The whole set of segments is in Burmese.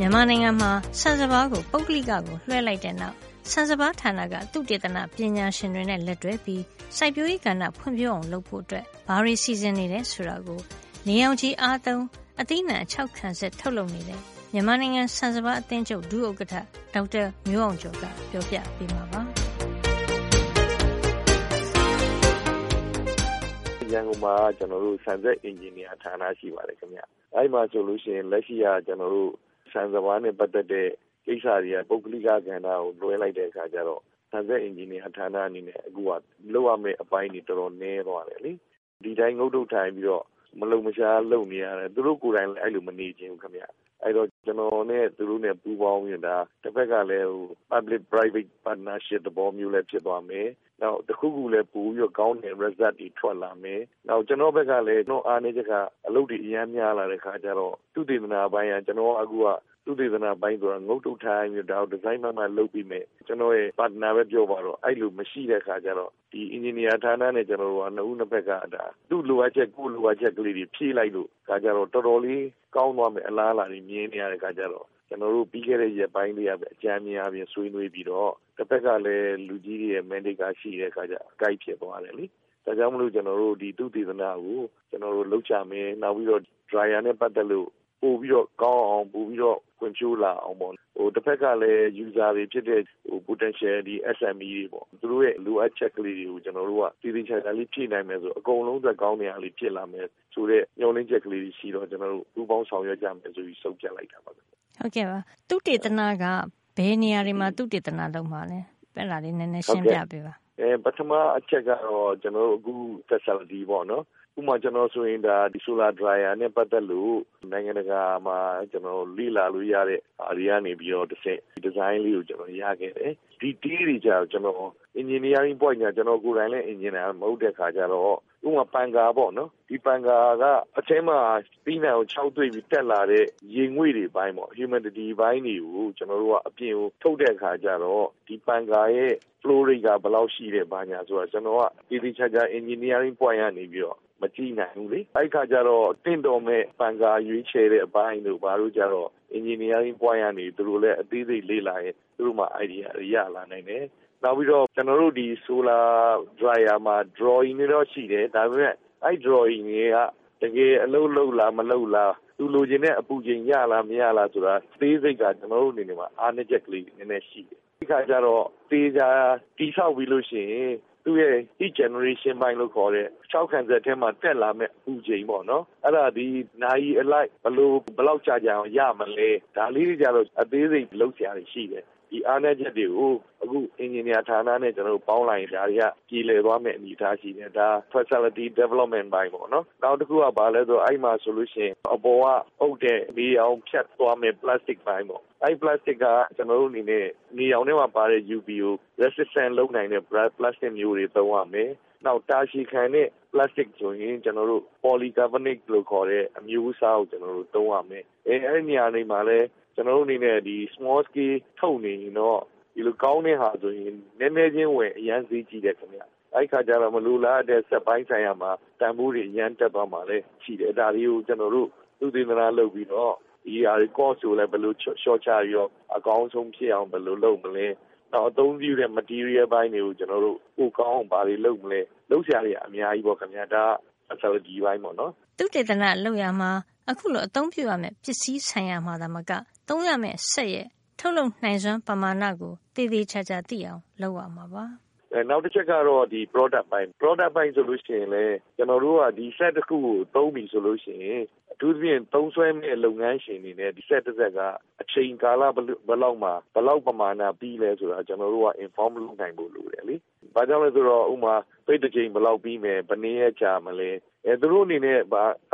မြန်မာနိုင်ငံမှာဆန်စပါးကိုပုဂ္ဂလိကကိုလွှဲလိုက်တဲ့နောက်ဆန်စပါးဌာနကသုတေသနပညာရှင်တွေနဲ့လက်တွဲပြီးစိုက်ပျိုးရေးကဏ္ဍဖွံ့ဖြိုးအောင်လုပ်ဖို့အတွက်ဘာတွေစီစဉ်နေတယ်ဆိုတာကိုနေအောင်ကြီးအားသုံးအသီးနှံ6ခန်းဆက်ထုတ်လုပ်နေတဲ့မြန်မာနိုင်ငံဆန်စပါးအသင်းချုပ်ဒုဥက္ကဋ္ဌဒေါက်တာမျိုးအောင်ကျော်ကပြောပြပေးမှာပါရန်ကုန်မှာကျွန်တော်တို့ဆန်ဆက်အင်ဂျင်နီယာဌာနရှိပါတယ်ခင်ဗျ။အဲဒီမှာဆိုလို့ရှိရင်လက်ရှိကကျွန်တော်တို့ ဆန်စပါးနဲ့ပတ်သက်တဲ့ကိစ္စတွေကပုဂ္ဂလိကကဏ္ဍကိုလွှဲလိုက်တဲ့အခါကျတော့ဆန်ဆက်အင်ဂျင်နီယာဌာနအနေနဲ့အခုကလောက်ရမယ့်အပိုင်းတွေတော်တော်နည်းသွားတယ်လေ။ဒီတိုင်းငုတ်တုတ်ထိုင်ပြီးတော့မလုံမရှားလုပ်နေရတယ်သူတို့ကိုယ်တိုင်လည်းအဲ့လိုမနေခြင်းခင်ဗျ အဲ့တော့ ကျွန်တော်နဲ့ သူတို့နဲ့ ပူးပေါင်းရင် ဒါတစ်ဖက်ကလည်းဟို public private partnership သဘောမျိုးလည်း ဖြစ်သွားမယ် နောက် တခုခုလည်းပူပြီးတော့ ကောင်းတဲ့ result တွေ ထွက်လာမယ် နောက် ကျွန်တော်ဘက်ကလည်းကျွန်တော်အားနေချက်က အလုပ်တွေအများများလာတဲ့ခါကျတော့သူတည်နာပိုင်းက ကျွန်တော်အခုက သုတေသနပိုင်းဆိုတာငုတ်တုတ်ထိုင်းပြီးဒါကိုဒီဇိုင်းမှမှလုပ်ပြီးမယ်ကျွန်တော်ရဲ့ partner ပဲပြောပါတော့အဲ့လိုမရှိတဲ့ခါကျတော့ဒီ engineer ဌာနနဲ့ကျွန်တော်တို့ကနှစ်ဦးနှစ်ဘက်ကဒါသူ့လိုအပ်ချက်ကိုလိုအပ်ချက်ကလေးတွေဖြည့်လိုက်လို့ခါကျတော့တော်တော်လေးကောင်းသွားမယ်အလားအလာတွေမြင်နေရတဲ့ခါကျတော့ကျွန်တော်တို့ပြီးခဲ့တဲ့ရက်ပိုင်းတွေကပဲအကြမ်းများအပြင်ဆွေးနွေးပြီးတော့တစ်ဖက်ကလည်းလူကြီးတွေရဲ့ mandate ကရှိတဲ့အခါကျအကိုက်ဖြစ်သွားတယ်လေဒါကြောင့်မလို့ကျွန်တော်တို့ဒီသူတည်သနာကိုကျွန်တော်တို့လှုပ်ချမယ်နောက်ပြီးတော့ dryer နဲ့ပတ်သက်လို့ ပို့ပြီးတော့ကောင်းအောင်ပို့ပြီးတော့ဖွံ့ဖြိုးလာအောင်ပေါ့ဟိုတစ်ဖက်ကလည်း user တွေဖြစ်တဲ့ဟို potential ဒီ SME တွေပေါ့သူတို့ရဲ့လိုအပ်ချက်ကလေးတွေကိုကျွန်တော်တို့ကတည်တည်ချာချာလေးဖြည့်နိုင်မယ်ဆိုအကုန်လုံးသက်ကောင်းနေရလေးဖြစ်လာမယ်ဆိုတော့ညှော်လင်းချက်ကလေးတွေရှိတော့ကျွန်တော်တို့ပူပေါင်းဆောင်ရွက်ကြမယ်ဆိုပြီးစုပ်ပြလိုက်တာပါဟုတ်ကဲ့ပါသူတေသနာကဘယ်နေရာတွေမှာသူတေသနာလုပ်မှာလဲအဲ့ဒါလေးနည်းနည်းရှင်းပြပေးပါအဲပထမအချက်ကတော့ကျွန်တော်တို့အခု facility ပေါ့နော် ဥပမာကျွန်တော်ဆိုရင်ဒါဒီ solar dryer နဲ့ပတ်သက်လို့နိုင်ငံတကာမှာကျွန်တော်လေ့လာလို့ရတဲ့အားတွေကနေပြီးတော့တစ်ဆက်ဒီ design လေးကိုကျွန်တော်ရခဲ့တယ်ဒီတီးတွေကြတော့ကျွန်တော် engineering point ကကျွန်တော်ကိုယ်တိုင်လည်း engineer မဟုတ်တဲ့ခါကျတော့ဥပမာပန်ကာပေါ့နော်ဒီပန်ကာကအထဲမှာပြီးနေအောင်6တွေ့ပြီးတက်လာတဲ့ရေငွေ့တွေပိုင်းပေါ့ humidity ဘိုင်းတွေကိုကျွန်တော်တို့ကအပြင်ကိုထုတ်တဲ့အခါကျတော့ဒီပန်ကာရဲ့ flow rate ကဘယ်လောက်ရှိတဲ့ဘာညာဆိုတော့ကျွန်တော်ကဒီဒီချာချာ engineering point ကနေပြီးတော့ မကြည့်နိုင်ဘူးလေအဲ့ခါကျတော့တင့်တော်မဲ့ပန်ကာရွေးချယ်တဲ့အပိုင်းတို့ဘာလို့ကြတော့ engineering point ကနေသူတို့လည်းအသေးစိတ်လေ့လာရင်သူတို့မှ idea ရလာနိုင်တယ်နောက်ပြီးတော့ကျွန်တော်တို့ဒီ solar dryer မှာ drawing တွေတော့ရှိတယ်ဒါပေမဲ့အဲ့ drawing တွေကတကယ်အလုပ်လုပ်လားမလုပ်လားသူလိုချင်တဲ့အပူချိန်ရလားမရလားဆိုတာသေးစိတ်ကကျွန်တော်တို့အနေနဲ့မှာအားနည်းချက်ကလေးနည်းနည်းရှိတယ်ဒီခါကျတော့တေးကြတိဆောက်ပြီးလို့ရှိရင် သူ့ရဲ့ heat generation ဘိုင်းလို့ခေါ်တဲ့6ခံဆက်ထဲမှာတက်လာမဲ့အပူချိန်ပေါ့နော် အဲ့ဒါဒီနိုင်အလိုက်ဘလို့ဘလောက်ကြာကြာအောင်ရမလဲ ဒါလေးတွေကြတော့ အသေးစိတ်လောက်စရာရှိတယ် ဒီအားနည်းချက်တွေကိုအခု engineer ဌာနနဲ့ကျွန်တော်တို့ပေါင်းလိုက်ရင်ဒါတွေကပြည်လည်သွားမယ့်အနေအထားရှိတယ်ဒါ facility development ဘိုင်းပေါ့နော်နောက်တစ်ခုကဘာလဲဆိုအဲ့မှာဆိုလို့ရှိရင်အပေါ်ကအုပ်တဲ့နေအောင်ဖြတ်သွားမယ့် plastic ဘိုင်းပေါ့အဲ့ plastic ကကျွန်တော်တို့အနေနဲ့နေအောင်ထဲမှာပါတဲ့ UV ကို resistant လုပ်နိုင်တဲ့ plastic မျိုးတွေသုံးရမယ်နောက်တာရှည်ခံတဲ့ plastic ဆိုရင်ကျွန်တော်တို့ polycarbonate လို့ခေါ်တဲ့အမျိုးအစားကိုကျွန်တော်တို့သုံးရမယ်အဲအဲ့ဒီနေရာတွေမှာလည်း ကျွန်တော်တို့အနေနဲ့ဒီ small scale ထုတ်နေရင်တော့ဒီလိုကောင်းတဲ့ဟာဆိုရင်နည်းနည်းချင်းဝင်အရန်ဈေးကြီးတယ်ခင်ဗျအဲ့ခါကျတော့မလူလားတဲ့စက်ပိုင်းဆိုင်ရာမှာတန်ဖိုးတွေအရန်တက်သွားမှလည်းရှိတယ်ဒါတွေကိုကျွန်တော်တို့သူသေသနာလုပ်ပြီးတော့ဒီဟာတွေ cost ကိုလည်းဘယ်လို short ချပြီးတော့အကောင်းဆုံးဖြစ်အောင်ဘယ်လိုလုပ်မလဲတော့အသုံးပြုတဲ့ material ဘိုင်းတွေကိုကျွန်တော်တို့ပိုကောင်းအောင်ဘာတွေလုပ်မလဲလုပ်စရာတွေအများကြီးပေါ့ခင်ဗျာဒါ facility ဘိုင်းပေါ့နော်သူတေသနာလုပ်ရမှာအခုလိုအသုံးပြုရမယ့်ပစ္စည်းဆိုင်ရာမှာသာမက သုံးရမယ့်စက်ရဲ့ ထုတ်လုပ်နိုင်စွမ်းပမာဏကိုတည်တည်ချာချာ သိအောင် လုပ်ရမှာပါအဲနောက်တစ်ချက်ကတော့ဒီ product ပိုင်း product ပိုင်းဆိုလို့ရှိရင်လည်း ကျွန်တော်တို့က ဒီ set တစ်ခုကို သုံးပြီဆိုလို့ရှိရင် အထူးသဖြင့် သုံးဆွဲမဲ့လုပ်ငန်းရှင်တွေနဲ့ ဒီ set တစ်ဆက်က အချိန်ကာလ ဘယ်လောက်မှဘယ်လောက်ပမာဏ ပြီးလဲဆိုတာ ကျွန်တော်တို့က inform လုပ်နိုင်ဖို့ လိုတယ်လေ။ ဘာကြောင့်လဲဆိုတော့ဥမာပိတ်တစ်ချိန်ဘယ်လောက်ပြီးမယ်ဘယ်နည်းကြာမလဲအဲသူတို့အနေနဲ့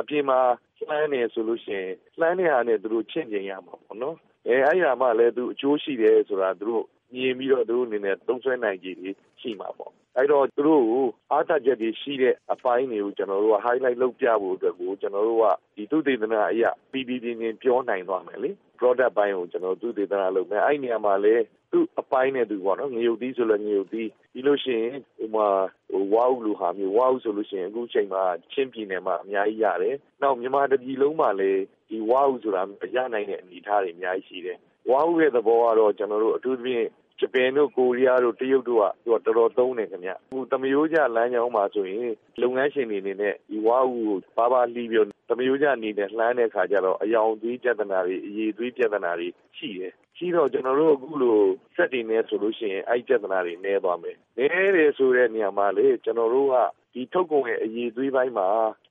အပြင်မှာလှမ်းနေဆိုလို့ရှိရင်လှမ်းနေတာနဲ့သူတို့ချင့်ကျင်ရမှာပေါ့နော်အဲအဲ့ရမှလည်းသူအကျိုးရှိတယ်ဆိုတာသူတို့မြင်ပြီးတော့သူတို့အနေနဲ့သုံးဆွဲနိုင်ကြည်ရှိမှာပေါ့ အဲ့တော့သူတို့ကိုအားသာချက်တွေရှိတဲ့အပိုင်းတွေကိုကျွန်တော်တို့က highlight လုပ်ပြဖို့အတွက်ကိုကျွန်တော်တို့ကဒီသုတေသနအရာပြည်ပြည်ပြင်းပြောနိုင်သွားမယ်လေ product ဘိုင်းကိုကျွန်တော်သုတေသနလုပ်မယ်အဲ့ဒီနေရာမှာလည်းသူ့အပိုင်းနဲ့သူပေါ့နော်ငရုတ်သီးဆိုလည်းငရုတ်သီးပြီးလို့ရှိရင်ဟိုမှာဟိုဝါဥလူဟာမျိုးဝါဥဆိုလို့ရှိရင်အခုချိန်မှာချင်းပြည်နယ်မှာအများကြီးရတယ်။နောက်မြန်မာတပြည်လုံးမှာလည်းဒီဝါဥဆိုတာရနိုင်တဲ့အနေအထားတွေအများကြီးရှိတယ်။ဝါဥရဲ့သဘောကတော့ကျွန်တော်တို့အထူးသဖြင့် ဂျပန်တို့ကိုရီးယားတို့တရုတ်တို့ကသူကတော်တော်သုံးတယ်ခင်ဗျ။အခုသမယိုးကျလမ်းကြောင်းမှာဆိုရင်လုပ်ငန်းရှင်တွေအနေနဲ့ဒီဝါဥကိုပါပါလှီးပြီးသမယိုးကျအနေနဲ့လှမ်းတဲ့ခါကျတော့အယောင်သွေးပြဿနာတွေအရေးသွေးပြဿနာတွေရှိတယ်ရှိတော့ကျွန်တော်တို့အခုလိုစက်တွေနဲ့ဆိုလို့ရှိရင်အဲ့ပြဿနာတွေနည်းသွားမယ်။နည်းတယ်ဆိုတဲ့နေရာမှာလေကျွန်တော်တို့ကဒီထုတ်ကုန်ရဲ့အရေးသွေးပိုင်းမှာ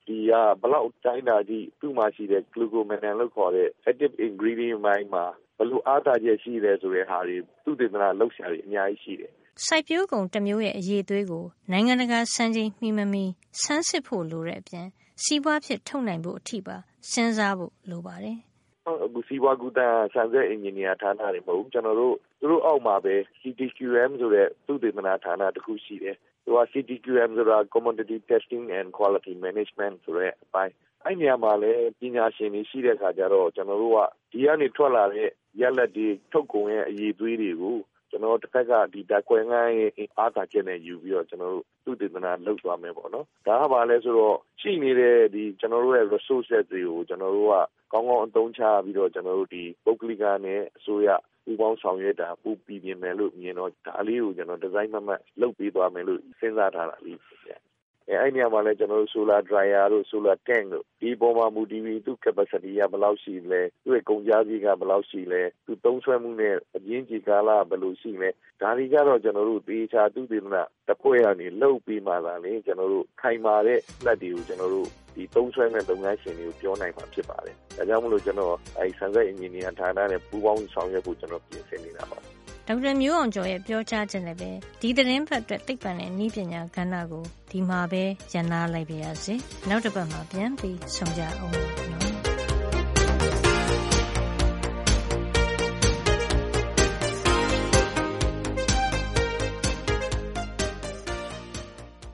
ဒီကဘလောက်တိုင်းတာကြီးသူ့မှာရှိတဲ့ glucomannan လို့ခေါ်တဲ့ active ingredient ပိုင်းမှာ ဘလို့အားသာချက်ရှိတယ်ဆိုတဲ့ဟာတွေသူတေသနာလောက်ရှာတွေအများကြီးရှိတယ်။စိုက်ပျိုးကုန်တစ်မျိုးရဲ့အရေးသွေးကို နိုင်ငံတကာစံချိန်မှီမမီဆန်းစစ်ဖို့လိုတဲ့အပြင်စီးပွားဖြစ်ထုတ်နိုင်ဖို့အထိပါစဉ်းစားဖို့လိုပါတယ်။အခုစီးပွားကူးသန်းဆန်ဆက်အင်ဂျင်နီယာဌာနတွေမဟုတ်ဘူးကျွန်တော်တို့သူတို့အောက်မှာပဲ CTQM ဆိုတဲ့သုတေသနဌာနတစ်ခုရှိတယ်သူက CTQM ဆိုတာ Commodity Testing and Quality Management ဆိုတဲ့အပိုင်းအဲ့နေရာမှာလည်းပညာရှင်တွေရှိတဲ့အခါကျတော့ကျွန်တော်တို့ကဒီကနေထွက်လာတဲ့ ရလက်တွေထုတ်ကုန်ရဲ့အရေးသွေးတွေကိုကျွန်တော်တစ်ဖက်ကဒီဓာတ်ခွဲငန်းရဲ့အားသာချက်နဲ့ယူပြီးတော့ကျွန်တော်တို့သူတည်တနာလုပ်သွားမယ်ပေါ့နော်ဒါကဘာလဲဆိုတော့ရှိနေတဲ့ဒီကျွန်တော်တို့ရဲ့ resources တွေကိုကျွန်တော်တို့ကကောင်းကောင်းအသုံးချပြီးတော့ကျွန်တော်တို့ဒီပုဂ္ဂလိကနဲ့အစိုးရပူပေါင်းဆောင်ရွက်တာပူပြီးပြင်မယ်လို့မြင်တော့ဒါလေးကိုကျွန်တော်ဒီဇိုင်းမမတ်လုပ်ပေးသွားမယ်လို့စဉ်းစားထားတာလေးဖြစ် အဲအဲ့နေရာမှာလည်းကျွန်တော်တို့ solar dryer တို့ solar tank တို့ဒီပေါ်မှာမူတည်ပြီးသူ့ capacity ကဘယ်လောက်ရှိလဲသူ့ရဲ့ကုန်ကြမ်းကြီးကဘယ်လောက်ရှိလဲသူသုံးဆွဲမှုနဲ့အရင်းကြီးကာလဘယ်လိုရှိလဲဒါတွေကတော့ကျွန်တော်တို့သေချာသူသေမနာတပွဲကနေလှုပ်ပြီးမှသာလေကျွန်တော်တို့ခိုင်မာတဲ့လက်တွေကိုကျွန်တော်တို့ဒီသုံးဆွဲမဲ့လုပ်ငန်းရှင်တွေကိုပြောနိုင်မှာဖြစ်ပါတယ်။ဒါကြောင့်မလို့ကျွန်တော်အဲဆန်ဆက်အင်ဂျင်နီယာဌာနနဲ့ပူးပေါင်းဆောင်ရွက်ဖို့ကျွန်တော်ပြင်ဆင်နေတာပါ။ ဒေါက်တာမျိုးအောင်ကျော်ရဲ့ ပြောကြားချက်နဲ့ပဲ ဒီသတင်းဖတ်အတွက် သိပ္ပံနဲ့ဤပညာကဏ္ဍကို ဒီမှာပဲရန်နာလိုက်ပါရစေ နောက်တစ်ပတ်မှာ ပြန်ပြီးဆုံကြအောင်နော်